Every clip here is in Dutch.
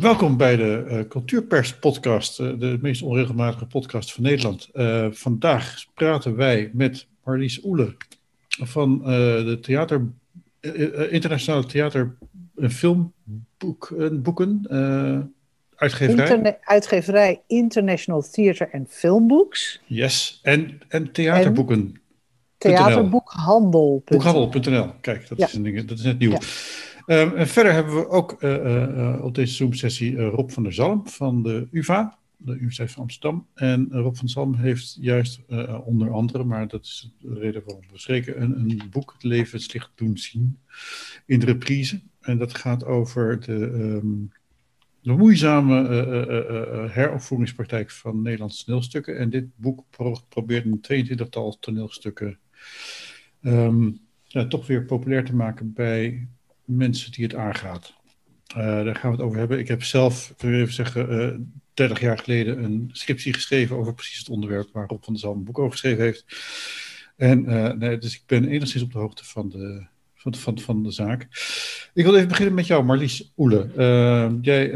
Welkom bij de uh, Cultuurpers podcast, uh, de meest onregelmatige podcast van Nederland. Uh, vandaag praten wij met Marlies Oele van de theater, internationale theater- en filmboeken, uitgeverij. Interne uitgeverij International Theater and Filmbooks. Yes, en, en theaterboeken. En theaterboekhandel. Boekhandel.nl, kijk, dat, ja. is een ding, dat is net nieuw. Ja. Um, en verder hebben we ook uh, uh, op deze Zoom-sessie Rob van der Zalm van de UvA, de Universiteit van Amsterdam. En Rob van der Zalm heeft juist onder andere, maar dat is de reden waarom we spreken, een, een boek, Het levenslicht doen zien, in de reprise. En dat gaat over de, um, de moeizame heropvoeringspraktijk van Nederlandse toneelstukken. En dit boek pro probeert een 22-tal toneelstukken um, ja, toch weer populair te maken bij mensen die het aangaat. Uh, daar gaan we het over hebben. Ik heb zelf, ik even zeggen, uh, 30 jaar geleden een scriptie geschreven over precies het onderwerp waar Rob van der Zalm een boek over geschreven heeft. En, uh, nee, dus ik ben enigszins op de hoogte van de, van, van, van de zaak. Ik wil even beginnen met jou, Marlies Oele. Jij,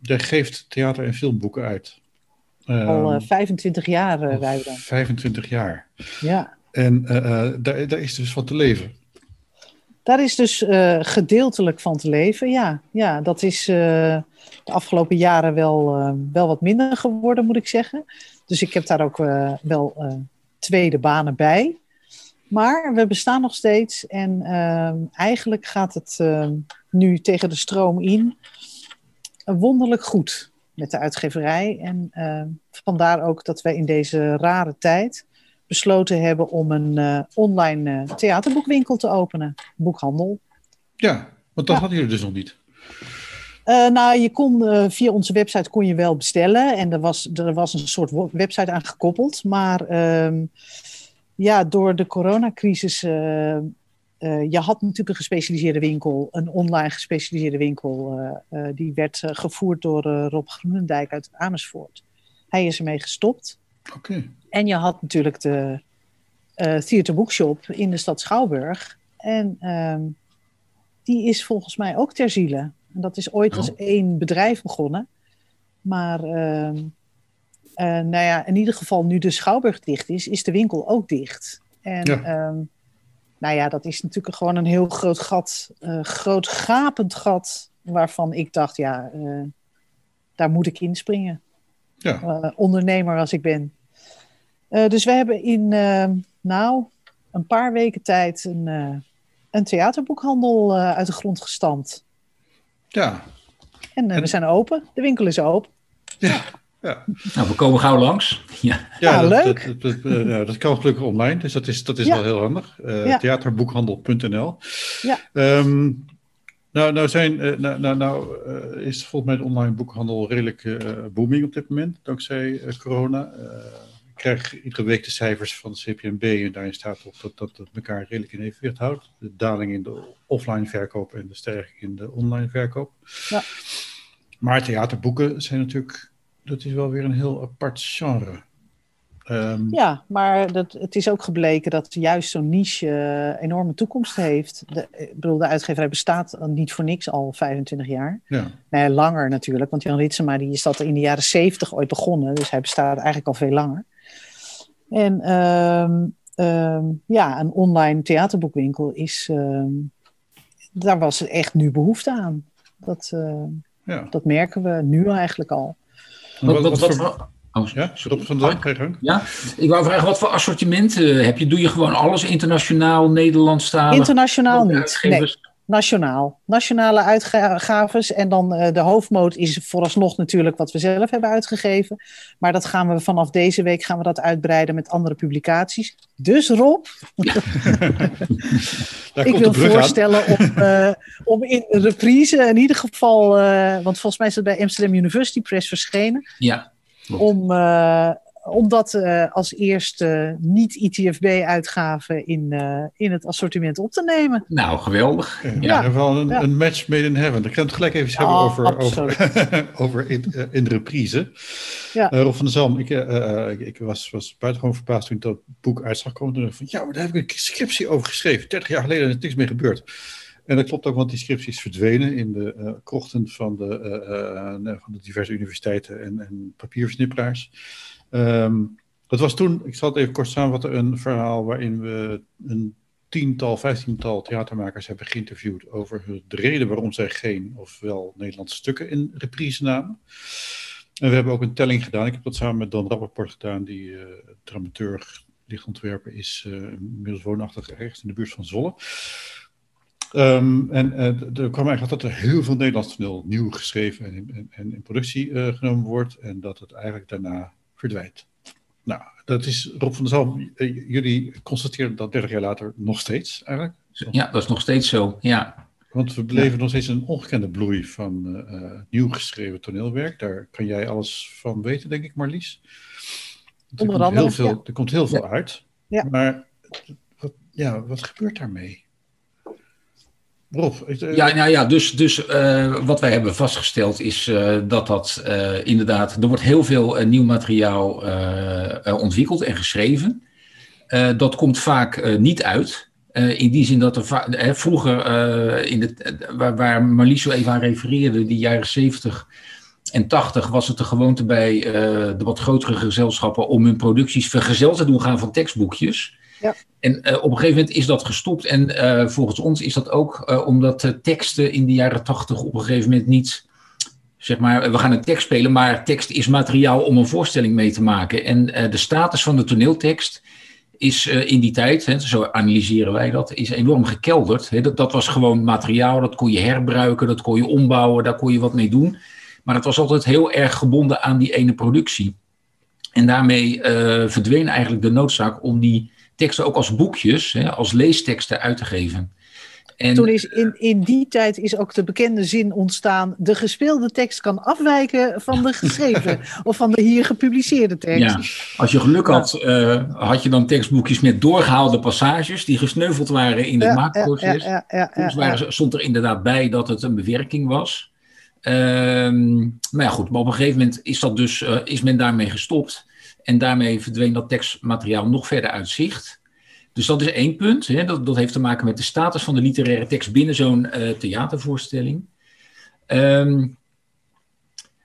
jij geeft theater- en filmboeken uit. Al 25 jaar, uh, wij dan. 25 jaar. Ja. En daar, daar is dus van te leven. Daar is dus uh, gedeeltelijk van te leven, ja. Ja, dat is uh, de afgelopen jaren wel, uh, wel wat minder geworden, moet ik zeggen. Dus ik heb daar ook wel tweede banen bij. Maar we bestaan nog steeds en eigenlijk gaat het nu tegen de stroom in wonderlijk goed met de uitgeverij. En vandaar ook dat wij in deze rare tijd besloten hebben om een uh, online uh, theaterboekwinkel te openen. Boekhandel. Ja, want dat ja. hadden jullie dus nog niet. Uh, nou, je kon via onze website kon je wel bestellen. En er was, er was een soort website aan gekoppeld. Maar ehm, ja, door de coronacrisis. je had natuurlijk een gespecialiseerde winkel, een online gespecialiseerde winkel. die werd gevoerd door Rob Groenendijk uit Amersfoort. Hij is ermee gestopt. Oké. Okay. En je had natuurlijk de uh, Theater Bookshop in de stad Schouwburg. En um, die is volgens mij ook ter ziele. En dat is ooit oh. als één bedrijf begonnen. Maar uh, uh, nou ja, in ieder geval nu de Schouwburg dicht is, is de winkel ook dicht. En ja. Um, nou ja, dat is natuurlijk gewoon een heel groot gat. Uh, groot gapend gat. Waarvan ik dacht, ja, uh, daar moet ik inspringen. Ja. Ondernemer als ik ben. Uh, dus we hebben in, uh, nou, een paar weken tijd een, een theaterboekhandel uit de grond gestampt. Ja. En, en, we zijn open. De winkel is open. Ja. Ja. Nou, we komen gauw langs. Ja, ja, ja dat, leuk. Dat, dat, dat, uh, dat, kan gelukkig online, dus dat is, dat is ja. wel heel handig. Uh, ja. Theaterboekhandel.nl. Ja. Um, nou, nou, zijn, uh, nou, nou, nou is volgens mij de online boekhandel redelijk booming op dit moment, dankzij corona. Ik krijg iedere week de cijfers van de CPMB en daarin staat op dat, dat het elkaar redelijk in evenwicht houdt. De daling in de offline verkoop en de stijging in de online verkoop. Ja. Maar theaterboeken zijn natuurlijk, dat is wel weer een heel apart genre. Um, ja, maar dat, het is ook gebleken dat juist zo'n niche uh, enorme toekomst heeft. De, ik bedoel, de uitgeverij bestaat niet voor niks al 25 jaar. Ja. Nee, langer natuurlijk, want Jan Ritsema die is dat in de jaren 70 ooit begonnen. Dus hij bestaat eigenlijk al veel langer. En um, um, ja, een online theaterboekwinkel is... daar was echt nu behoefte aan. Dat, uh, ja. dat merken we nu eigenlijk al. Wat, wat, wat, wat Oh, ja, stop van Ja, ik wou vragen, wat voor assortiment uh, heb je? Doe je gewoon alles internationaal, Nederlandstalig? Internationaal niet, nee. Nationaal. Nationale uitgaves. En dan uh, de hoofdmoot is vooralsnog natuurlijk wat we zelf hebben uitgegeven. Maar dat gaan we vanaf deze week gaan we dat uitbreiden met andere publicaties. Dus Rob, ik wil voorstellen om, uh, om in reprise in ieder geval... want volgens mij is het bij Amsterdam University Press verschenen... Ja om, uh, om dat uh, als eerste niet-ITFB-uitgave in, uh, in het assortiment op te nemen. Nou, geweldig. Ja, ja. ja. wel een, ja. een, match made in heaven. Ik kan het gelijk even hebben oh, over, over, over in, in, de reprise. Ja. Rob van der Zalm, ik, ik, ik, was, was buitengewoon verbaasd toen ik dat boek uit zag komen. Toen dacht ik van, ja, maar daar heb ik een scriptie over geschreven. 30 jaar geleden is niks mee gebeurd. En dat klopt ook, want die scriptie is verdwenen in de uh, krochten van de, uh, van de diverse universiteiten en, en papiersnipperaars. Um, dat was toen, ik zal het even kort samenvatten, een verhaal waarin we een tiental, vijftiental theatermakers hebben geïnterviewd over de reden waarom zij geen ofwel Nederlandse stukken in reprise namen. En we hebben ook een telling gedaan. Ik heb dat samen met Don Rappaport gedaan, die uh, dramaturg, lichtontwerper is, inmiddels woonachtig ergens in de buurt van Zolle. Um, en uh, er kwam eigenlijk dat er heel veel Nederlands toneel nieuw geschreven en in, en in productie genomen wordt. En dat het eigenlijk daarna verdwijnt. Nou, dat is Rob van der Zalm. Jullie constateren dat 30 jaar later nog steeds eigenlijk? Ja, dat is nog steeds zo, ja. Want we beleven nog steeds een ongekende bloei van uh, nieuw geschreven toneelwerk. Daar kan jij alles van weten, denk ik, Marlies. Er Onder komt andere, heel veel, ja. er komt heel veel Ja. uit. Ja. Maar wat, ja, wat gebeurt daarmee? Rob, ik- eh, Ja, nou ja, dus, dus eh, wat wij hebben vastgesteld is eh, dat dat eh, inderdaad, er wordt heel veel nieuw materiaal ontwikkeld en geschreven. Eh, dat komt vaak eh, niet uit. Eh, in die zin dat er vroeger, eh, in de, waar, waar Marlies zo even aan refereerde, die jaren 70 en 80, was het de gewoonte bij eh, de wat grotere gezelschappen om hun producties vergezeld te doen gaan van tekstboekjes. En eh, op een gegeven moment is dat gestopt. En eh, volgens ons is dat ook eh, omdat teksten in de jaren tachtig op een gegeven moment niet. Zeg maar, we gaan een tekst spelen, maar tekst is materiaal om een voorstelling mee te maken. En de status van de toneeltekst is in die tijd, hè, zo analyseren wij dat, is enorm gekelderd. Hè. Dat, dat was gewoon materiaal, dat kon je herbruiken, dat kon je ombouwen, daar kon je wat mee doen. Maar het was altijd heel erg gebonden aan die ene productie. En daarmee verdween eigenlijk de noodzaak om die teksten ook als boekjes, hè, als leesteksten uit te geven. En, Toen is in, in die tijd is ook de bekende zin ontstaan: de gespeelde tekst kan afwijken van de geschreven of van de hier gepubliceerde tekst. ja, als je geluk had, eh, had je dan tekstboekjes met doorgehaalde passages die gesneuveld waren in het Ja, maakproces. ja, ja, Soms waren stond er inderdaad bij dat het een bewerking was. Ehm, maar ja, goed, maar op een gegeven moment is, dat dus, eh, is men daarmee gestopt. En daarmee verdween dat tekstmateriaal nog verder uit zicht. Dus dat is één punt. Hè. Dat, dat heeft te maken met de status van de literaire tekst binnen zo'n eh, theatervoorstelling. Ehm,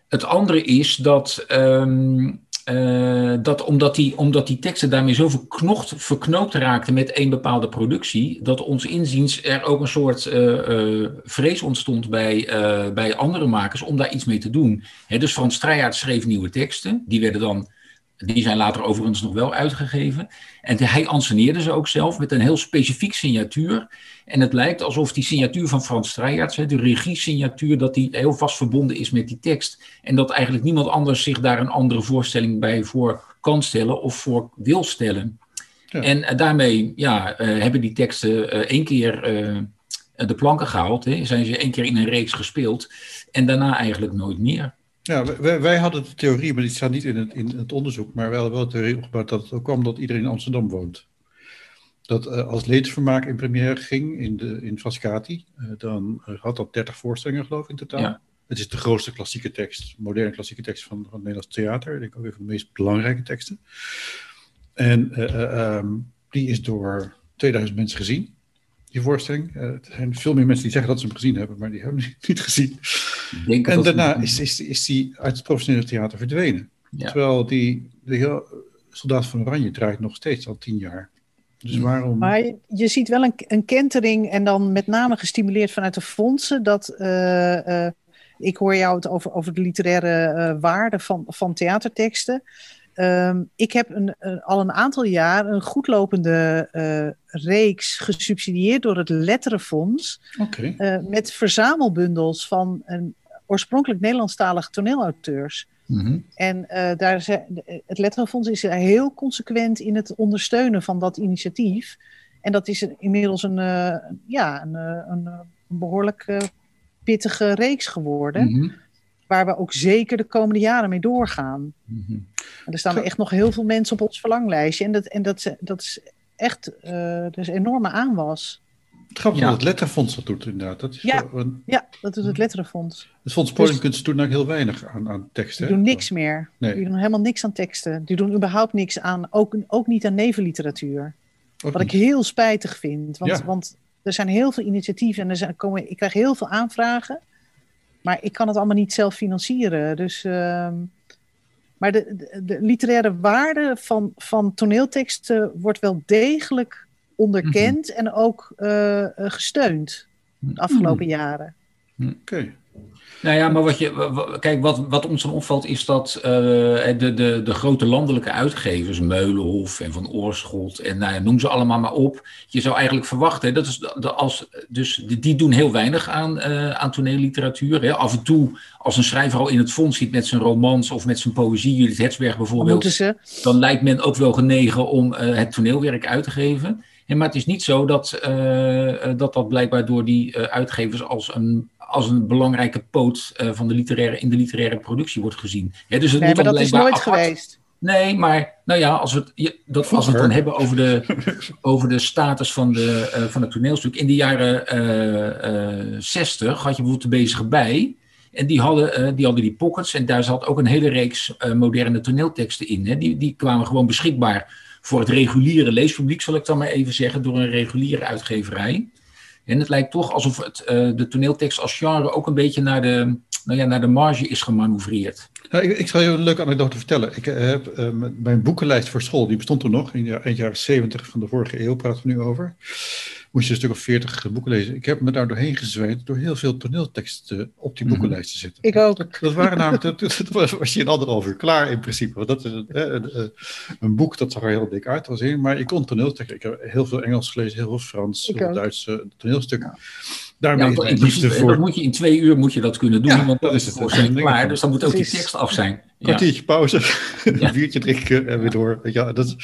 het andere is dat, ehm, eh, dat, omdat, die, omdat die teksten daarmee zo verknocht, verknoopt raakten met één bepaalde productie, dat ons inziens er ook een soort eh, vrees ontstond bij, bij andere makers om daar iets mee te doen. Dus Frans Strijhaard schreef nieuwe teksten, die werden dan. Die zijn later overigens nog wel uitgegeven. En hij anseneerde ze ook zelf met een heel specifiek signatuur. En het lijkt alsof die signatuur van Frans Strijhaerts, hè, de regie-signatuur, dat die heel vast verbonden is met die tekst. En dat eigenlijk niemand anders zich daar een andere voorstelling bij voor kan stellen of voor wil stellen. Ja. En eh, daarmee ja, eh, hebben die teksten eh, één keer de planken gehaald. Hè, zijn ze één keer in een reeks gespeeld. En daarna eigenlijk nooit meer. Ja, wij, wij hadden de theorie, maar die staat niet in het, in het onderzoek, maar we hadden wel de theorie opgebouwd dat het ook kwam dat iedereen in Amsterdam woont. Dat eh, als levensvermaak in première ging in, de, in Frascati, eh, dan had dat 30 voorstellingen geloof ik in totaal. Ja. Het is de grootste klassieke tekst, moderne klassieke tekst van, van het Nederlands theater. Ik denk ook een van de meest belangrijke teksten. En eh, eh, ehm, die is door 2000 mensen gezien, die voorstelling. Er zijn veel meer mensen die zeggen dat ze hem gezien hebben, maar die hebben hem niet gezien. Denk En dat- daarna is, is, is die uit het professionele theater verdwenen. Ja. Terwijl die, de heel, Soldaat van Oranje draait nog steeds al tien jaar. Dus waarom... Maar je, ziet wel een, een kentering en dan met name gestimuleerd vanuit de fondsen. Dat, eh, eh, ik hoor jou het over, over de literaire eh, waarde van, van theaterteksten. Ehm, ik heb een, een- al een aantal jaar een goedlopende eh, reeks gesubsidieerd door het Letterenfonds. Oké. eh, met verzamelbundels van een oorspronkelijk Nederlandstalige toneelauteurs. Mhm. En eh, daar het Letterenfonds is heel consequent in het ondersteunen van dat initiatief. En dat is een- inmiddels een, eh, ja, een, eh, een, eh, een behoorlijk eh, pittige reeks geworden. Mhm. Waar we ook zeker de komende jaren mee doorgaan. Mhm. En er staan echt nog heel veel mensen op ons verlanglijstje. En dat, en dat, is- dat is echt is enorme aanwas. Het grappig Ja. dat het Letterfonds dat doet inderdaad. Dat is Ja. wel een- Ja, dat doet het Letterenfonds. het Fonds Podiumkunst doet nou heel weinig aan, aan teksten. Die hè? doen niks meer. Nee. Die doen helemaal niks aan teksten. Die doen überhaupt niks aan, ook, ook niet aan nevenliteratuur. Ook Wat ik heel spijtig vind. Want, Ja. want er zijn heel veel initiatieven en er zijn, komen, ik krijg heel veel aanvragen. Maar ik kan het allemaal niet zelf financieren. Dus, ehm, maar de, de, de, literaire waarde van, van toneelteksten wordt wel degelijk onderkend en ook uh, gesteund de afgelopen jaren. Oké. Nou ja, maar wat je, kijk, wat, wat ons dan opvalt is dat uh, de, de, de grote landelijke uitgevers, Meulenhof en Van Oorschot en nou ja, noem ze allemaal maar op. Je zou eigenlijk verwachten, dat is de, als, dus die doen heel weinig aan, uh, aan toneelliteratuur. Hè. Af en toe, als een schrijver al in het fonds zit met zijn romans of met zijn poëzie, Judith Hetsberg bijvoorbeeld, dan lijkt men ook wel genegen om uh, het toneelwerk uit te geven. En, maar het is niet zo dat, dat dat blijkbaar door die uitgevers als een als een belangrijke poot uh, van de literaire, in de literaire productie wordt gezien. dus het nee, moet maar dat is nooit apart... geweest. Nee, maar nou ja, als we het, dat, als we het dan hebben over de, over de status van, de, uh, van het toneelstuk. In de jaren uh, 60 had je bijvoorbeeld de bezige bij. En die hadden, die hadden die pockets. En daar zat ook een hele reeks moderne toneelteksten in. Hè. Die, die kwamen gewoon beschikbaar voor het reguliere leespubliek, zal ik dan maar even zeggen, door een reguliere uitgeverij. En het lijkt toch alsof het, uh, de toneeltekst als genre ook een beetje naar de, nou ja, naar de marge is gemanoeuvreerd. Ja, ik, ik, zal je een leuke anekdote vertellen. Ik eh, heb uh, mijn boekenlijst voor school, die bestond er nog, in de eind jaren 70 van de vorige eeuw praten we nu over moest je een stuk of veertig boeken lezen. Ik heb me daar doorheen gezweet door heel veel toneelteksten op die mhm. boekenlijst te zetten. Ik ook. Dat, waren namelijk, dat, dat was je in anderhalf uur klaar in principe. Want dat is een, een, een, boek dat zag er heel dik uit. Was in, maar ik kon toneelteksten. Ik heb heel veel Engels gelezen, heel veel Frans, heel veel Duitse toneelstukken. Daarmee ja, in principe, voor... dat moet je in twee uur moet je dat kunnen doen, ja, want dat is het klaar. Dus dan moet ook die tekst af zijn. Kwartiertje pauze, een biertje drinken en weer door. Ja, dat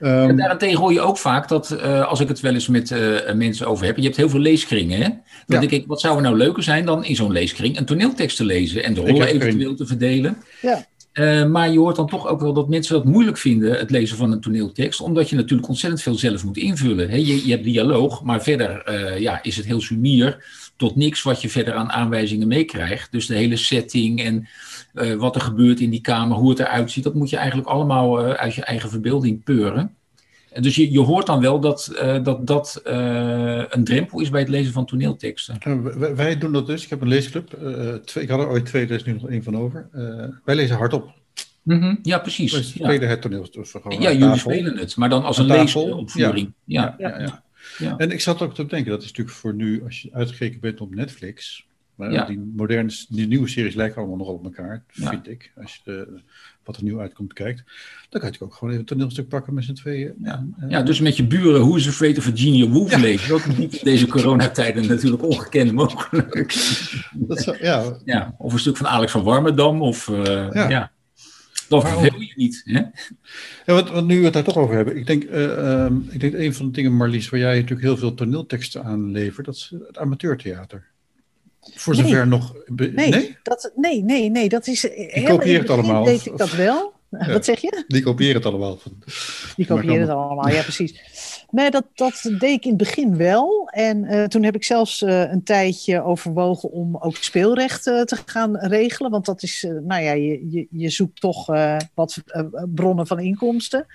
Um, en daarentegen hoor je ook vaak dat, uh, als ik het wel eens met uh, mensen over heb, je hebt heel veel leeskringen. Hè? Dan ja. denk ik, wat zou er nou leuker zijn dan in zo'n leeskring een toneeltekst te lezen en de rollen eventueel te verdelen. Ja. Uh, maar je hoort dan toch ook wel dat mensen dat moeilijk vinden, het lezen van een toneeltekst, omdat je natuurlijk ontzettend veel zelf moet invullen. Je, hebt dialoog, maar verder ja, is het heel sumier tot niks wat je verder aan aanwijzingen meekrijgt. Dus de hele setting en uh, wat er gebeurt in die kamer, hoe het eruit ziet, dat moet je eigenlijk allemaal uit je eigen verbeelding peuren. En dus je, je hoort dan wel dat uh, dat, dat een drempel is bij het lezen van toneelteksten. Wij, wij, doen dat dus. Ik heb een leesclub. twee, ik had er ooit twee, er is nu nog één van over. wij lezen hardop. Mm -hmm, ja, precies. Wij spelen ja. het toneel. ja, jullie spelen het, maar dan als een leesopvoering. Ja. Ja, ja, ja. Ja. En ik zat ook te denken, dat is natuurlijk voor nu, als je uitgekeken bent op Netflix, maar ja. die moderne, die nieuwe series lijken allemaal nog op elkaar, vind ik. Als je de, wat er nieuw uitkomt kijkt, dan kan je ook gewoon even een toneelstuk pakken met z'n tweeën. Ja. ja, dus met je buren, hoe is Afraid of Virginia Woolf ja. lezen? Dat niet in deze coronatijden natuurlijk ongekend mogelijk. Dat zou, ja. ja. Of een stuk van Alex van Warmerdam, of uh, ja. Dan verveel je niet. Hè? Ja, wat, wat nu we het daar toch over hebben. Ik denk, uh, um, ik denk een van de dingen, Marlies, waar jij natuurlijk heel veel toneelteksten aan levert, dat is het amateurtheater. Voor nee. zover nog. Nee, nee? Dat, nee, nee, nee, dat is. Die kopieert het allemaal. Weet ik dat wel. Ja, Wat zeg je? Die kopiëren het allemaal. Die kopiëren het allemaal, ja, precies. Nee, dat, dat deed ik in het begin wel. En uh, toen heb ik zelfs uh, een tijdje overwogen om ook speelrecht uh, te gaan regelen. Want dat is, nou ja, je, je, je zoekt toch wat bronnen van inkomsten.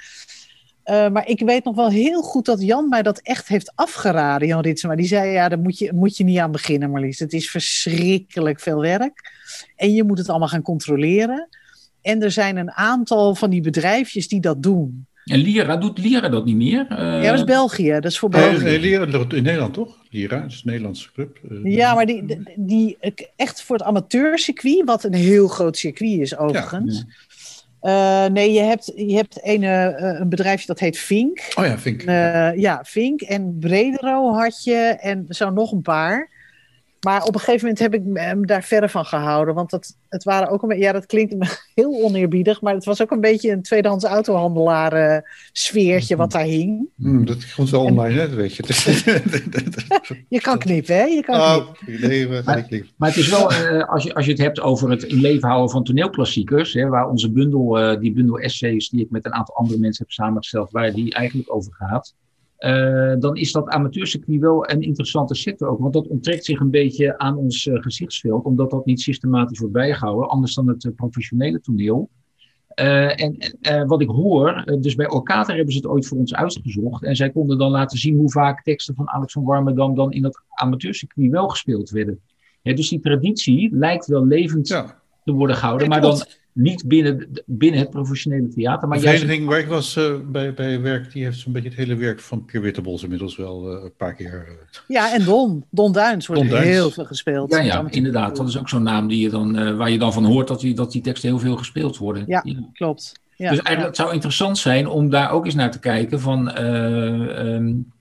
Maar ik weet nog wel heel goed dat Jan mij dat echt heeft afgeraden, Jan Ritsema. Die zei, ja, daar moet je, moet je niet aan beginnen, Marlies. Het is verschrikkelijk veel werk. En je moet het allemaal gaan controleren. En er zijn een aantal van die bedrijfjes die dat doen. En Lira, doet Lira dat niet meer? Uh... Ja, dat is België. Dat is voor België. Nee, Lira in Nederland toch? Lira, dat is een Nederlandse club. Uh, ja, maar die, die, die, echt voor het amateurcircuit, wat een heel groot circuit is overigens. Ja. Uh, nee, je hebt, je hebt een, een bedrijfje dat heet Vink. Oh ja, Vink. ja, Vink. En Bredero had je en zo nog een paar. Maar op een gegeven moment heb ik hem daar verder van gehouden. Want dat, het waren ook een ja, dat klinkt heel oneerbiedig, maar het was ook een beetje een tweedehands autohandelaar uh, sfeertje wat daar hing. Mm, dat komt wel online, hè, weet je. je kan knippen, hè? Je kan oh, leven, maar, maar, het is wel, uh, als, je, als je het hebt over het in leven houden van toneelklassiekers, hè, waar onze bundel, uh, die bundel essays die ik met een aantal andere mensen heb samengesteld, waar die eigenlijk over gaat. Uh, dan is dat amateurcircuit wel een interessante sector ook. Want dat onttrekt zich een beetje aan ons uh, gezichtsveld, omdat dat niet systematisch wordt bijgehouden. Anders dan het uh, professionele toneel. en wat ik hoor, dus bij Orkater hebben ze het ooit voor ons uitgezocht. En zij konden dan laten zien hoe vaak teksten van Alex van Warmerdam dan in dat amateurcircuit wel gespeeld werden. dus die traditie lijkt wel levend te worden gehouden, maar dan niet binnen, binnen het professionele theater. Maar de vereniging waar ik was uh, bij, bij werk, die heeft zo'n beetje het hele werk van Pier Wittebols inmiddels wel uh, een paar keer. Uh... Ja, en Don. Don Duins wordt Don heel veel gespeeld. Ja, ja inderdaad. Dat is ook zo'n naam die je dan, waar je dan van hoort dat die, dat die teksten heel veel gespeeld worden. Ja, ja. klopt. Ja, dus eigenlijk het zou interessant zijn om daar ook eens naar te kijken van... Um,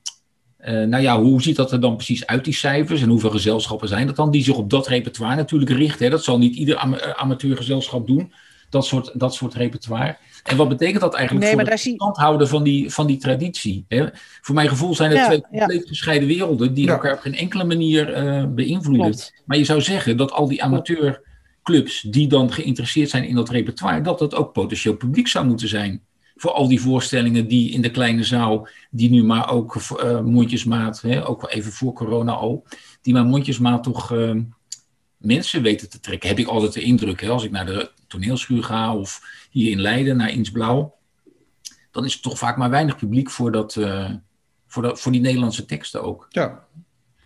nou ja, hoe ziet dat er dan precies uit, die cijfers? En hoeveel gezelschappen zijn dat dan? Die zich op dat repertoire natuurlijk richten. Hè? Dat zal niet ieder am amateurgezelschap doen, dat soort, dat soort repertoire. En wat betekent dat eigenlijk nee, voor het stand houden van die, van die traditie? Hè? Voor mijn gevoel zijn het twee compleet gescheiden werelden die elkaar op geen enkele manier uh, beïnvloeden. Maar je zou zeggen dat al die amateurclubs die dan geïnteresseerd zijn in dat repertoire, dat dat ook potentieel publiek zou moeten zijn voor al die voorstellingen die in de kleine zaal, die nu maar ook uh, mondjesmaat, hè, ook even voor corona al, die maar mondjesmaat toch uh, mensen weten te trekken. Heb ik altijd de indruk, hè, als ik naar de toneelschuur ga of hier in Leiden naar Insblauw, dan is er toch vaak maar weinig publiek voor, dat, uh, voor, dat, voor die Nederlandse teksten ook. Ja.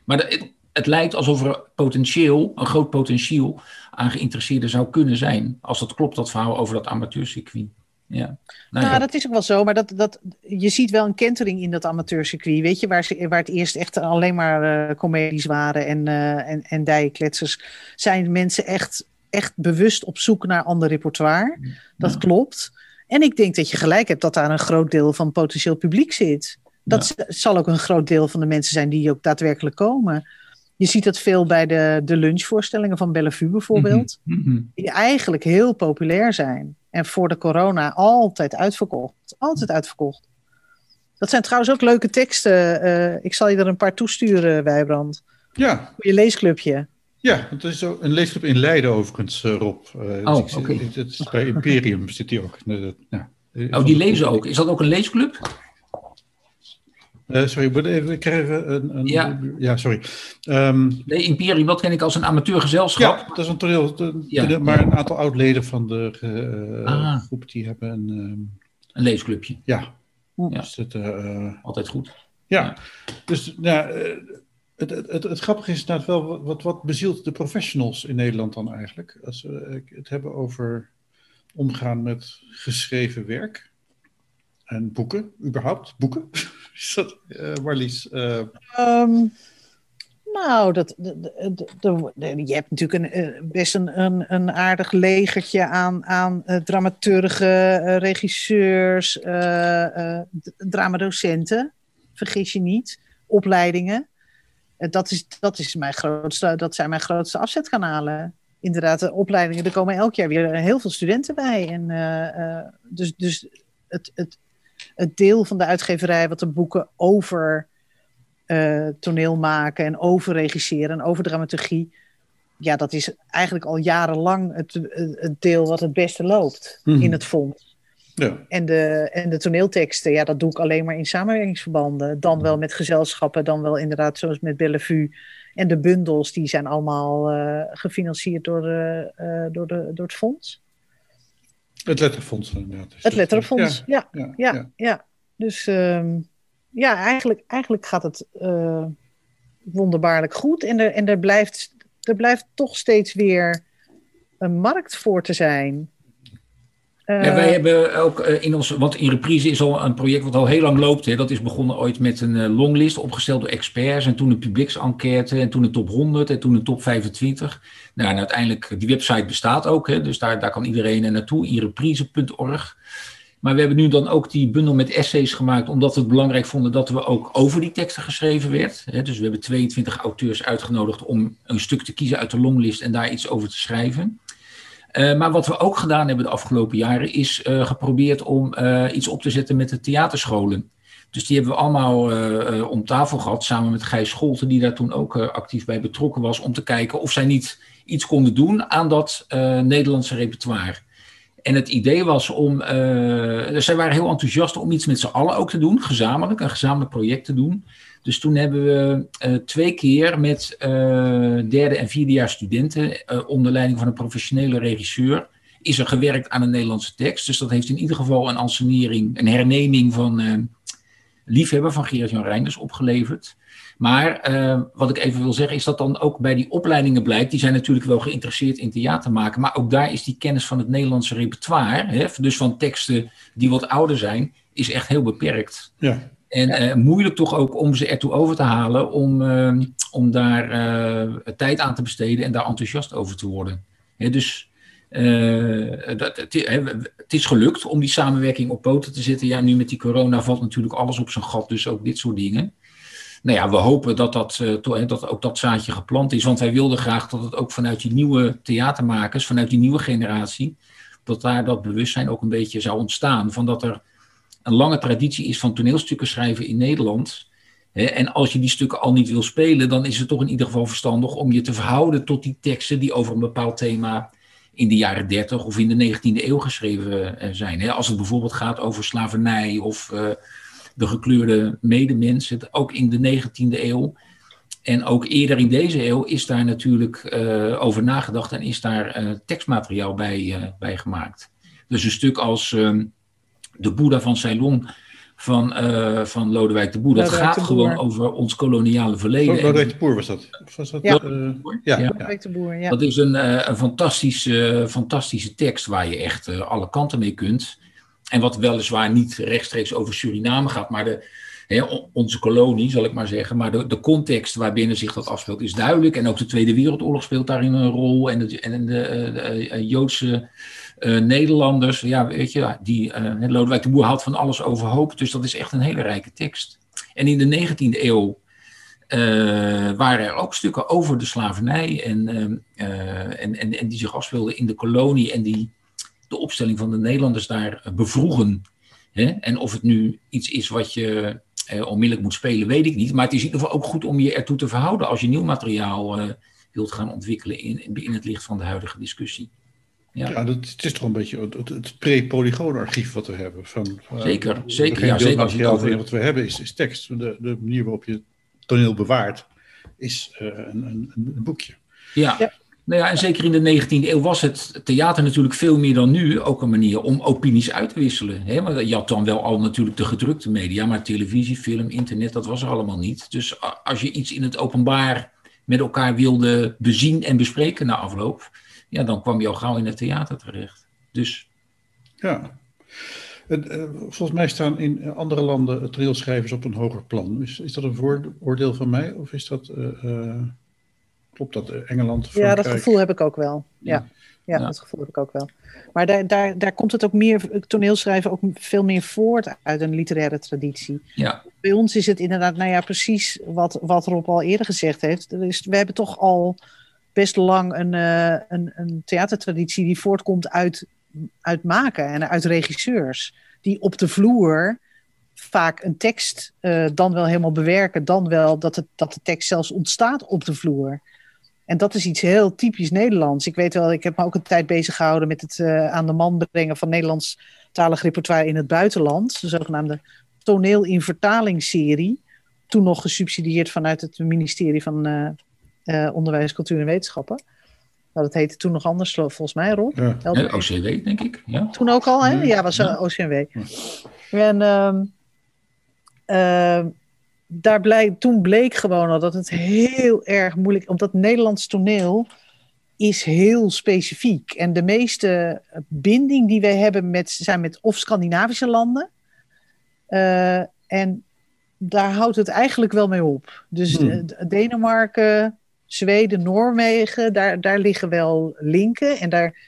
Maar het, het lijkt alsof er potentieel, een groot potentieel aan geïnteresseerden zou kunnen zijn, als dat klopt, dat verhaal over dat amateurcircuit. Ja. Nou, nou dat is ook wel zo, maar dat, dat, je ziet wel een kentering in dat amateurcircuit, weet je, waar, ze, waar het eerst echt alleen maar uh, comedies waren en, uh, en, en dijenkletsers, zijn mensen echt, echt bewust op zoek naar ander repertoire. Dat klopt. En ik denk dat je gelijk hebt dat daar een groot deel van potentieel publiek zit. Dat zal ook een groot deel van de mensen zijn die ook daadwerkelijk komen. Je ziet dat veel bij de, de lunchvoorstellingen van Bellevue bijvoorbeeld, mhm, mhm. die eigenlijk heel populair zijn. En voor de corona altijd uitverkocht. Altijd uitverkocht. Dat zijn trouwens ook leuke teksten. Uh, ik zal je er een paar toesturen, Wijbrand. Ja. Voor je leesclubje. Ja, het is ook een leesclub in Leiden overigens, uh, Rob. Uh, oh, oké. Okay. Bij Imperium zit die ook. Ja. Oh, die lezen ook. Is dat ook een leesclub? Uh, sorry, we krijgen een, een, ja. ja, sorry. Um, nee, Imperium, dat ken ik als een amateurgezelschap. Ja, dat is een toneel, de, ja, maar een aantal oud-leden van de uh, groep die hebben een... Um, een leesclubje. Ja. ja. Dus het, uh, Altijd goed. Ja, dus nou, het, het, het, het, grappige is inderdaad wel, wat, wat bezielt de professionals in Nederland dan eigenlijk? Als we het hebben over omgaan met geschreven werk en boeken, überhaupt, boeken. Is dat, uh, Marlies? Uh... Um, nou, dat, de, de, je hebt natuurlijk een, best een, een, een aardig legertje aan, aan uh, dramaturgen, regisseurs, dramadocenten. Vergis je niet. Opleidingen. dat, is, dat, is mijn grootste, dat zijn mijn grootste afzetkanalen inderdaad, de opleidingen, er komen elk jaar weer heel veel studenten bij. En, uh, dus dus het, het, het deel van de uitgeverij wat de boeken over uh, toneel maken en over regisseren en over dramaturgie. Ja, dat is eigenlijk al jarenlang het, het deel wat het beste loopt mhm. in het fonds. Ja. En, de, en de toneelteksten, ja, dat doe ik alleen maar in samenwerkingsverbanden. Dan wel met gezelschappen, dan wel inderdaad zoals met Bellevue. En de bundels, die zijn allemaal uh, gefinancierd door, uh, door, de, door het fonds. Het letterfonds inderdaad. Het letterfonds, ja. Ja, ja, ja, Dus um, ja, eigenlijk, eigenlijk gaat het uh, wonderbaarlijk goed. En, er, en er, blijft, er blijft toch steeds weer een markt voor te zijn. Uh, ja, wij hebben ook uh, in ons, want in reprise is al een project wat al heel lang loopt. Hè. Dat is begonnen ooit met een uh, longlist opgesteld door experts. En toen een publieksenquête. En toen een top 100 en toen een top 25. Nou, en uiteindelijk, die website bestaat ook. Hè, dus daar, daar kan iedereen naartoe. Inreprise.org. Maar we hebben nu dan ook die bundel met essays gemaakt. Omdat we het belangrijk vonden dat we ook over die teksten geschreven werd. Hè. Dus we hebben 22 auteurs uitgenodigd om een stuk te kiezen uit de longlist. En daar iets over te schrijven. Uh, maar wat we ook gedaan hebben de afgelopen jaren is uh, geprobeerd om uh, iets op te zetten met de theaterscholen. Dus die hebben we allemaal om tafel gehad, samen met Gijs Scholten, die daar toen ook actief bij betrokken was, om te kijken of zij niet iets konden doen aan dat Nederlandse repertoire. En het idee was om, dus zij waren heel enthousiast om iets met z'n allen ook te doen, gezamenlijk, een gezamenlijk project te doen. Dus toen hebben we uh, twee keer met uh, derde en vierdejaars studenten, uh, onder leiding van een professionele regisseur, is er gewerkt aan een Nederlandse tekst. Dus dat heeft in ieder geval een ansenering, een herneming van uh, Liefhebber van Gerard-Jan Reinders opgeleverd. Maar uh, wat ik even wil zeggen is dat dan ook bij die opleidingen blijkt, die zijn natuurlijk wel geïnteresseerd in theater maken, maar ook daar is die kennis van het Nederlandse repertoire, hè, dus van teksten die wat ouder zijn, is echt heel beperkt. Ja. En uh, moeilijk toch ook om ze ertoe over te halen om, uh, om daar uh, tijd aan te besteden en daar enthousiast over te worden. He, dus dat, het, het, is gelukt om die samenwerking op poten te zetten. Ja, nu met die corona valt natuurlijk alles op zijn gat, dus ook dit soort dingen. Nou ja, we hopen dat, dat, dat ook dat zaadje geplant is, want wij wilden graag dat het ook vanuit die nieuwe theatermakers, vanuit die nieuwe generatie, dat daar dat bewustzijn ook een beetje zou ontstaan. Van dat er een lange traditie is van toneelstukken schrijven in Nederland. En als je die stukken al niet wil spelen, dan is het toch in ieder geval verstandig om je te verhouden tot die teksten die over een bepaald thema in de jaren 30 of in de 19e eeuw geschreven eh, zijn. Als het bijvoorbeeld gaat over slavernij of uh, de gekleurde medemens, ook in de 19e eeuw. En ook eerder in deze eeuw is daar natuurlijk uh, over nagedacht en is daar uh, tekstmateriaal bij, bij gemaakt. Dus een stuk als ehm, de Boeddha van Ceylon van, uh, van Lodewijk de Boer. Dat gaat gewoon over ons koloniale verleden. Lodewijk de Boer was dat? Was dat ja. Uh, ja. ja. Lodewijk de Boer, ja. Dat is een, uh, een fantastische, fantastische tekst waar je echt alle kanten mee kunt. En wat weliswaar niet rechtstreeks over Suriname gaat, maar de, onze kolonie, zal ik maar zeggen. Maar de, de context waarbinnen zich dat afspeelt is duidelijk. En ook de Tweede Wereldoorlog speelt daarin een rol. En de, en de, de Joodse uh, Nederlanders, ja, weet je, die, uh, Lodewijk de Boer haalt van alles overhoop. Dus dat is echt een hele rijke tekst. En in de 19e eeuw waren er ook stukken over de slavernij en, en, en, en die zich afspeelden in de kolonie en die de opstelling van de Nederlanders daar bevroegen. Hè? En of het nu iets is wat je onmiddellijk moet spelen, weet ik niet. Maar het is in ieder geval ook goed om je ertoe te verhouden als je nieuw materiaal wilt gaan ontwikkelen in, in het licht van de huidige discussie. Ja, ja dat, het is toch een beetje het, het pre-polygoonarchief wat we hebben. Van, zeker, uh, zeker. Ja, zeker wat we hebben is, is tekst. De, de manier waarop je toneel bewaart is uh, een, een, een, boekje. Ja. ja. Nou ja, en zeker in de 19e eeuw was het theater natuurlijk veel meer dan nu ook een manier om opinies uit te wisselen. Hè? Maar je had dan wel al natuurlijk de gedrukte media, maar televisie, film, internet, dat was er allemaal niet. Dus als je iets in het openbaar met elkaar wilde bezien en bespreken na afloop, ja, dan kwam je al gauw in het theater terecht. Dus. Ja. Uh, volgens mij staan in andere landen toneelschrijvers op een hoger plan. Is, is dat een vooroordeel van mij? Of is dat, uh, klopt dat, Engeland, Frankrijk? Ja, dat gevoel heb ik ook wel. Ja, ja, ja. dat gevoel heb ik ook wel. Maar daar, daar, daar komt het ook meer, toneelschrijven ook veel meer voort uit een literaire traditie. Ja. Bij ons is het inderdaad, nou ja, precies wat, wat Rob al eerder gezegd heeft. Dus we hebben toch al best lang een, uh, een, een theatertraditie die voortkomt uit, uit maken en uit regisseurs. Die op de vloer vaak een tekst uh, dan wel helemaal bewerken, dan wel dat, het, dat de tekst zelfs ontstaat op de vloer. En dat is iets heel typisch Nederlands. Ik weet wel, ik heb me ook een tijd bezig gehouden met het uh, aan de man brengen van Nederlands talig repertoire in het buitenland. De zogenaamde toneel in vertalingsserie. Toen nog gesubsidieerd vanuit het ministerie van uh, uh, onderwijs, cultuur en wetenschappen. Nou, dat heette toen nog anders, volgens mij, Rob. Ja. OCW, denk ik. Ja. Toen ook al, hè? Ja, was ja. OCW. En uh, uh, daar bleek, toen bleek gewoon al dat het heel erg moeilijk... Omdat Nederlands toneel is heel specifiek. En de meeste binding die wij hebben met, zijn met of Scandinavische landen... Uh, en daar houdt het eigenlijk wel mee op. Dus hmm. Denemarken, Zweden, Noorwegen, daar, daar liggen wel linken. En daar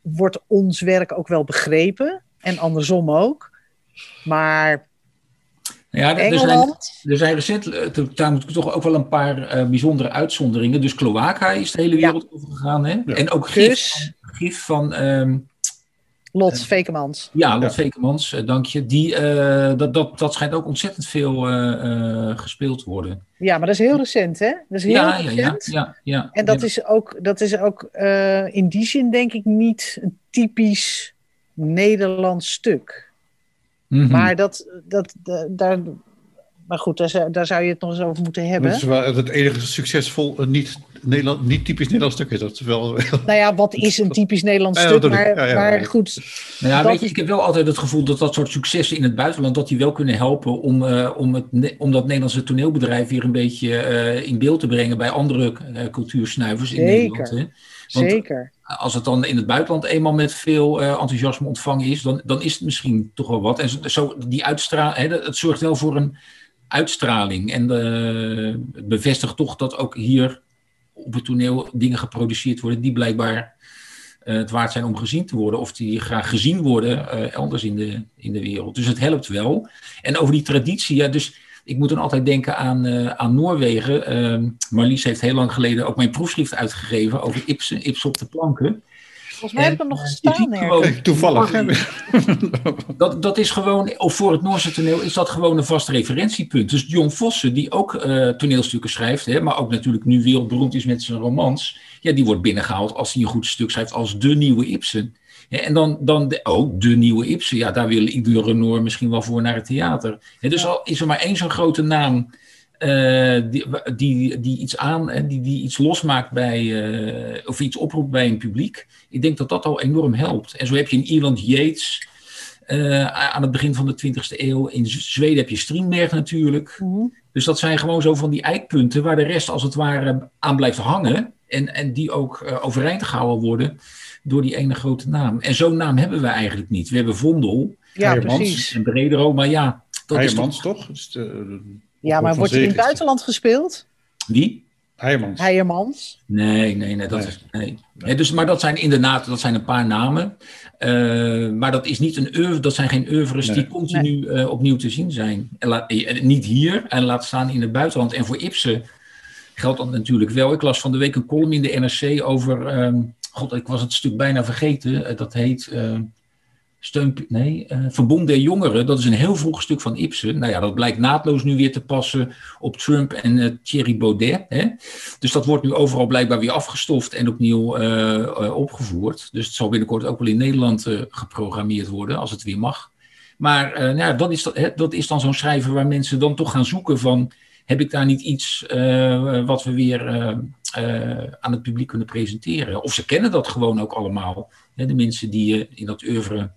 wordt ons werk ook wel begrepen. En andersom ook. Maar ja, er zijn, er zijn recent, eh, daar moet ik toch ook wel een paar uh, bijzondere uitzonderingen. Dus Cloaca is de hele wereld ja. over gegaan. Hè? Ja. En ook gif, dus, gif van um, Lot Vekemans. Ja, Lot ja. Vekemans, uh, dank je. Die, uh, dat, dat, dat schijnt ook ontzettend veel uh, gespeeld te worden. Ja, maar dat is heel recent, hè? Dat is heel ja, recent. Ja, ja, ja, En dat is ook, dat is ook in die zin denk ik niet een typisch Nederlands stuk. Mm -hmm. Maar dat, dat, daar, maar goed, daar, zou- daar zou je het nog eens over moeten hebben. Dat is wel het enige succesvol eh, niet, Nederland, niet typisch Nederlands stuk is. Dat is wel... Nou ja, wat is een typisch Nederlands stuk? Maar, Ja, ja, maar goed, Nou ja, Dat weet je, ik heb wel altijd het gevoel dat dat soort successen in het buitenland, dat die wel kunnen helpen om, eh, om, het, om dat Nederlandse toneelbedrijf weer een beetje eh, in beeld te brengen bij andere cultuursnuivers in Zeker. Nederland. Hè? Want zeker. als het dan in het buitenland eenmaal met veel eh, enthousiasme ontvangen is, dan, dan is het misschien toch wel wat. En zo- die uitstraling, het zorgt wel voor een uitstraling. En het bevestigt toch dat ook hier op het toneel dingen geproduceerd worden die blijkbaar eh, het waard zijn om gezien te worden. Of die graag gezien worden eh, elders in de, in de wereld. Dus het helpt wel. En over die traditie, ja, dus ik moet dan altijd denken aan, eh, aan Noorwegen. Ehm, Marlies heeft heel lang geleden ook mijn proefschrift uitgegeven over Ibsen, Ibsen op de planken. Volgens mij heb ik hem nog eh, gestaan ergens. gewoon- toevallig. dat, dat is gewoon, of voor het Noorse toneel is dat gewoon een vast referentiepunt. Dus John Vossen, die ook eh, toneelstukken schrijft, hè, maar ook natuurlijk nu wereldberoemd is met zijn romans, ja, die wordt binnengehaald als hij een goed stuk schrijft als de nieuwe Ibsen. En dan, dan de, ook de nieuwe Ibsen, ja, daar wil iedere Renoir misschien wel voor naar het theater. Dus al is er maar één zo'n grote naam eh, die, die, die iets aan, die, die iets losmaakt bij, eh, of iets oproept bij een publiek. Ik denk dat dat al enorm helpt. En zo heb je in Ierland Yates, eh, aan het begin van de 20e eeuw. In Zweden heb je Strindberg natuurlijk. Mhm. Dus dat zijn gewoon zo van die eikpunten waar de rest als het ware aan blijft hangen. En, en die ook overeind gehouden worden door die ene grote naam. En zo'n naam hebben we eigenlijk niet. We hebben Vondel Ja, precies. en Bredero, maar ja, dat is toch... Toch? Is de- Ja, maar wordt hij in het buitenland gespeeld? Wie? Heijermans. Heijermans? Nee, nee, nee. Dat Nee. Is, nee. Nee, dus, maar dat zijn inderdaad dat zijn een paar namen. Eh, maar dat, is niet een oeuvre, dat zijn geen oeuvres Nee. die continu eh, opnieuw te zien zijn. En laat, eh, niet hier en laat staan in het buitenland. En voor Ibsen geldt dat natuurlijk wel. Ik las van de week een column in de NRC over... ehm, God, ik was het stuk bijna vergeten. Eh, dat heet... ehm, Steun, nee, eh, Verbond der Jongeren, dat is een heel vroeg stuk van Ibsen. Nou ja, dat blijkt naadloos nu weer te passen op Trump en eh, Thierry Baudet. Hè? Dus dat wordt nu overal blijkbaar weer afgestoft en opnieuw eh, eh, opgevoerd. Dus het zal binnenkort ook wel in Nederland eh, geprogrammeerd worden, als het weer mag. Maar eh, nou ja, dat, is, dat, hè, dat is dan zo'n schrijver waar mensen dan toch gaan zoeken van... heb ik daar niet iets eh, wat we weer eh, eh, aan het publiek kunnen presenteren? Of ze kennen dat gewoon ook allemaal. Hè, de mensen die in dat oeuvre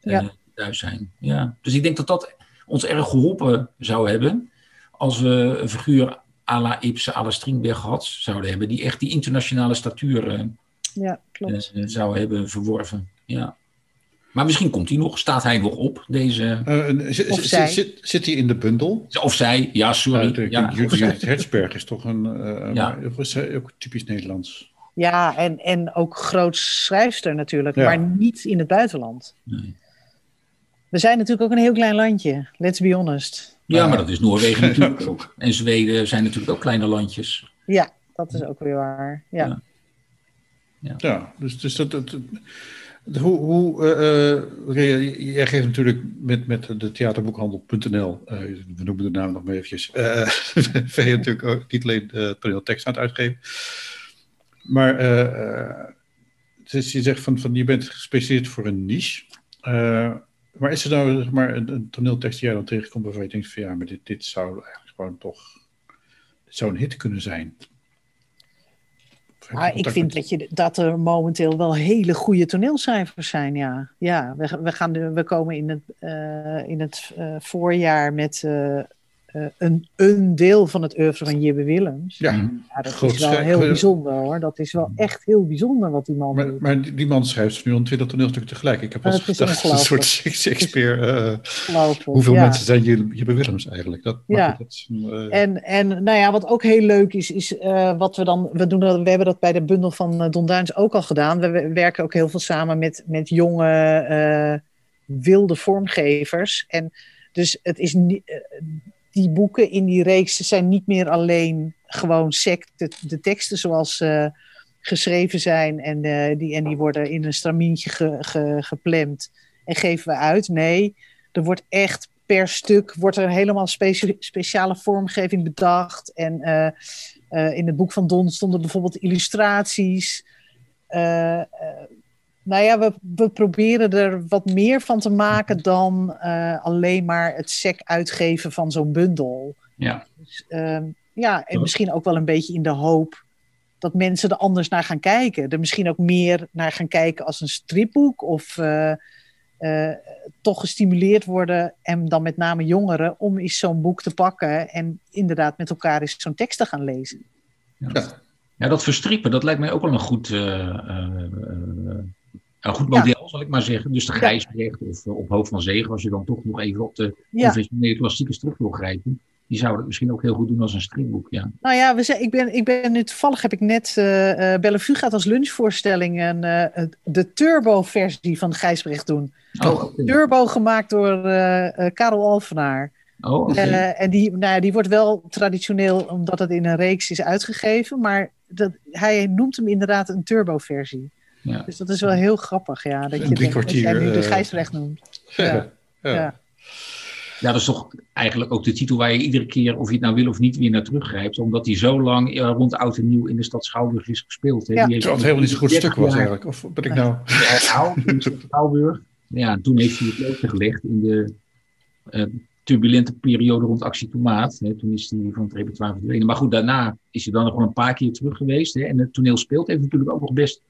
Ja. thuis zijn. Ja. Dus ik denk dat dat ons erg geholpen zou hebben... als we een figuur à la Ibsen, à la Strindberg gehad zouden hebben... die echt die internationale statuur Ja, klopt. zou hebben verworven. Ja. Maar misschien komt hij nog, staat hij nog op, deze... Eh, Of zit- zij. zit, zit hij in de bundel? Of zij, ja, sorry. Uh, ja. Judith Hertzberg is toch een. eh, Ja. maar- ook typisch Nederlands? Ja, en, en ook groot schrijfster natuurlijk, Ja. maar niet in het buitenland. Nee. We zijn natuurlijk ook een heel klein landje, let's be honest. Ja, maar dat is Noorwegen natuurlijk ook. En Zweden zijn natuurlijk ook kleine landjes. Ja, dat is ook weer waar. Ja. Ja. Ja, dus, dus dat. dat hoe, hoe, Rea, jij geeft natuurlijk met, met de theaterboekhandel.nl, eh, we noemen de naam nog maar eventjes, ben je natuurlijk ook niet alleen de toneeltekst aan het uitgeven, maar je zegt van, van je bent gespecialiseerd voor een niche, maar is er nou zeg maar, een, toneeltekst die jij dan tegenkomt waarvan je denkt van ja, maar dit, dit zou eigenlijk gewoon toch, een hit kunnen zijn? Maar ik vind met- dat, je, dat er momenteel wel hele goede toneelcijfers zijn, ja. Ja, we, we, gaan we komen in het, eh, in het eh, voorjaar met eh, een, een deel van het oeuvre van Jibbe Willems. Ja, Mhm. Ja, dat is wel heel eh, bijzonder hoor. Dat is wel echt heel bijzonder wat die man Maar, doet. maar die, die man schrijft nu al twintig toneelstukken tegelijk. Ik heb wel gedacht, een soort. Shakespeare. eh, hoeveel ja. mensen zijn je, je Willems eigenlijk? Dat, Ja. dat En, en nou ja, wat ook heel leuk is, is eh, wat we dan. We, doen dat, we hebben dat bij de bundel van Don Duins ook al gedaan. We, we werken ook heel veel samen met, met jonge, eh, wilde vormgevers. En dus het is niet. Eh, die boeken in die reeks zijn niet meer alleen gewoon sect, de, teksten zoals ze geschreven zijn. En, eh, die, en die worden in een stramientje ge, en geven we uit. Nee, er wordt echt per stuk wordt er helemaal specia- speciale vormgeving bedacht. En eh, eh, in het boek van Don stonden bijvoorbeeld illustraties. Eh, eh, Nou ja, we, we proberen er wat meer van te maken dan uh, alleen maar het sec uitgeven van zo'n bundel. Ja. Dus, uh, ja, en misschien ook wel een beetje in de hoop dat mensen er anders naar gaan kijken. Er misschien ook meer naar gaan kijken als een stripboek of uh, toch gestimuleerd worden en dan met name jongeren om eens zo'n boek te pakken en inderdaad met elkaar eens zo'n tekst te gaan lezen. Ja. ja, dat verstrippen, dat lijkt mij ook wel een goed, een goed model, ja. zal ik maar zeggen. Dus de Grijsbrecht of op Hoofd van Zegen, als je dan toch nog even op de conventionele klassieke strip wil grijpen. Die zouden het misschien ook heel goed doen als een stripboek, ja. Nou ja, we zijn, ik, ben, ik ben nu toevallig heb ik net uh, Bellevue gaat als lunchvoorstelling en uh, de turbo-versie van Gijsbrecht doen. Oh, okay. Turbo gemaakt door Karel Alvenaar. Oh, okay. en die, nou, die wordt wel traditioneel, omdat het in een reeks is uitgegeven, maar dat, hij noemt hem inderdaad een turbo-versie. Ja. Dus dat is wel heel grappig, ja. Dat, je drie dat, kwartier, dat jij nu de uh, Gijsbrecht noemt. Ja. Ja. ja. dat is toch eigenlijk ook de titel waar je iedere keer, of je het nou wil of niet, weer naar teruggrijpt. Omdat die zo lang uh, rond Oud en Nieuw in de stad Schouwburg is gespeeld. Hè. Ja. Die heeft Terwijl het helemaal niet zo'n goed stuk was eigenlijk. Of ben ik nou... Ja, in Schouwburg. Ja, toen heeft hij het leukste gelegd in de uh, turbulente periode rond Actie Tomaat. Hè. Toen is hij van het repertoire verdwenen. Maar goed, daarna is hij dan nog wel een paar keer terug geweest. Hè. En het toneel speelt heeft natuurlijk ook nog best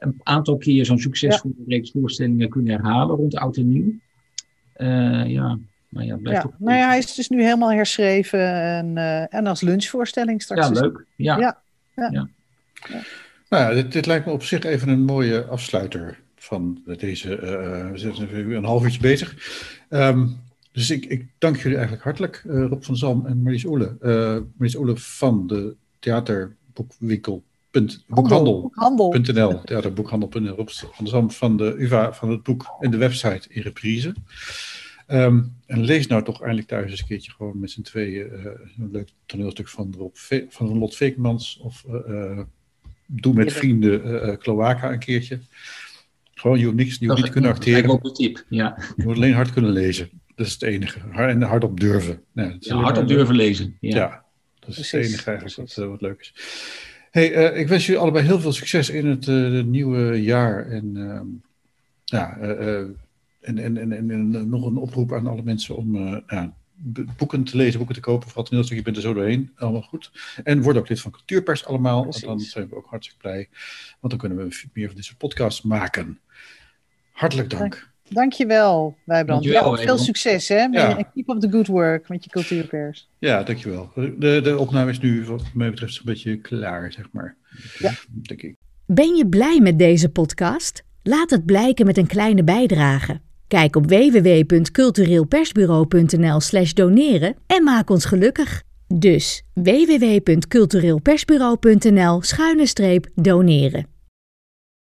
een aantal keer zo'n succesvolle ja. reeks voorstellingen kunnen herhalen rond Oud en Nieuw. Uh, ja, maar ja, blijft ja. Nou ja, hij is dus nu helemaal herschreven en, uh, en als lunchvoorstelling straks. Ja, leuk. Ja. Ja. ja. ja. ja. Nou ja, dit, dit, lijkt me op zich even een mooie afsluiter van deze. Uh, we zijn nu een half uurtje bezig. Um, dus ik, ik, dank jullie eigenlijk hartelijk, uh, Rob van Zam en Marlies Oele. Marlies Oele van de theaterboekwinkel boekhandel.nl, theaterboekhandel.nl, Rob van Zam van de UvA van het boek en de website in reprise. Um, en lees nou toch eindelijk thuis eens een keertje gewoon met z'n tweeën uh, een leuk toneelstuk van, Rob Ve van Lot Veekmans. Of uh, doe met vrienden uh, Cloaca een keertje. Gewoon, je hoeft niks, je hoeft niet te kunnen acteren. Op de tip, ja. Je moet alleen hard kunnen lezen. Dat is het enige. En hardop durven. Nee, ja, hardop durven lezen. Ja, ja dat is Precies. het enige eigenlijk wat, uh, wat leuk is. Hey, uh, ik wens jullie allebei heel veel succes in het uh, nieuwe jaar. En uh, ja, en, en, en, en, nog een oproep aan alle mensen om ja, boeken te lezen, boeken te kopen. Vooral toneelstuk, je bent er zo doorheen. Allemaal goed. En word ook lid van Cultuurpers allemaal. Want dan zijn we ook hartstikke blij. Want dan kunnen we meer van deze podcasts maken. Hartelijk dank. Dankjewel, Wijbrand. Dankjewel, ja, veel succes hè. Ja. En keep up the good work met je cultuurpers. Ja, dankjewel. De, de opname is nu wat mij betreft een beetje klaar, zeg maar. Ja. Denk ik. Ben je blij met deze podcast? Laat het blijken met een kleine bijdrage. Kijk op www.cultureelpersbureau.nl slash doneren en maak ons gelukkig. Dus www.cultureelpersbureau.nl schuine streep doneren.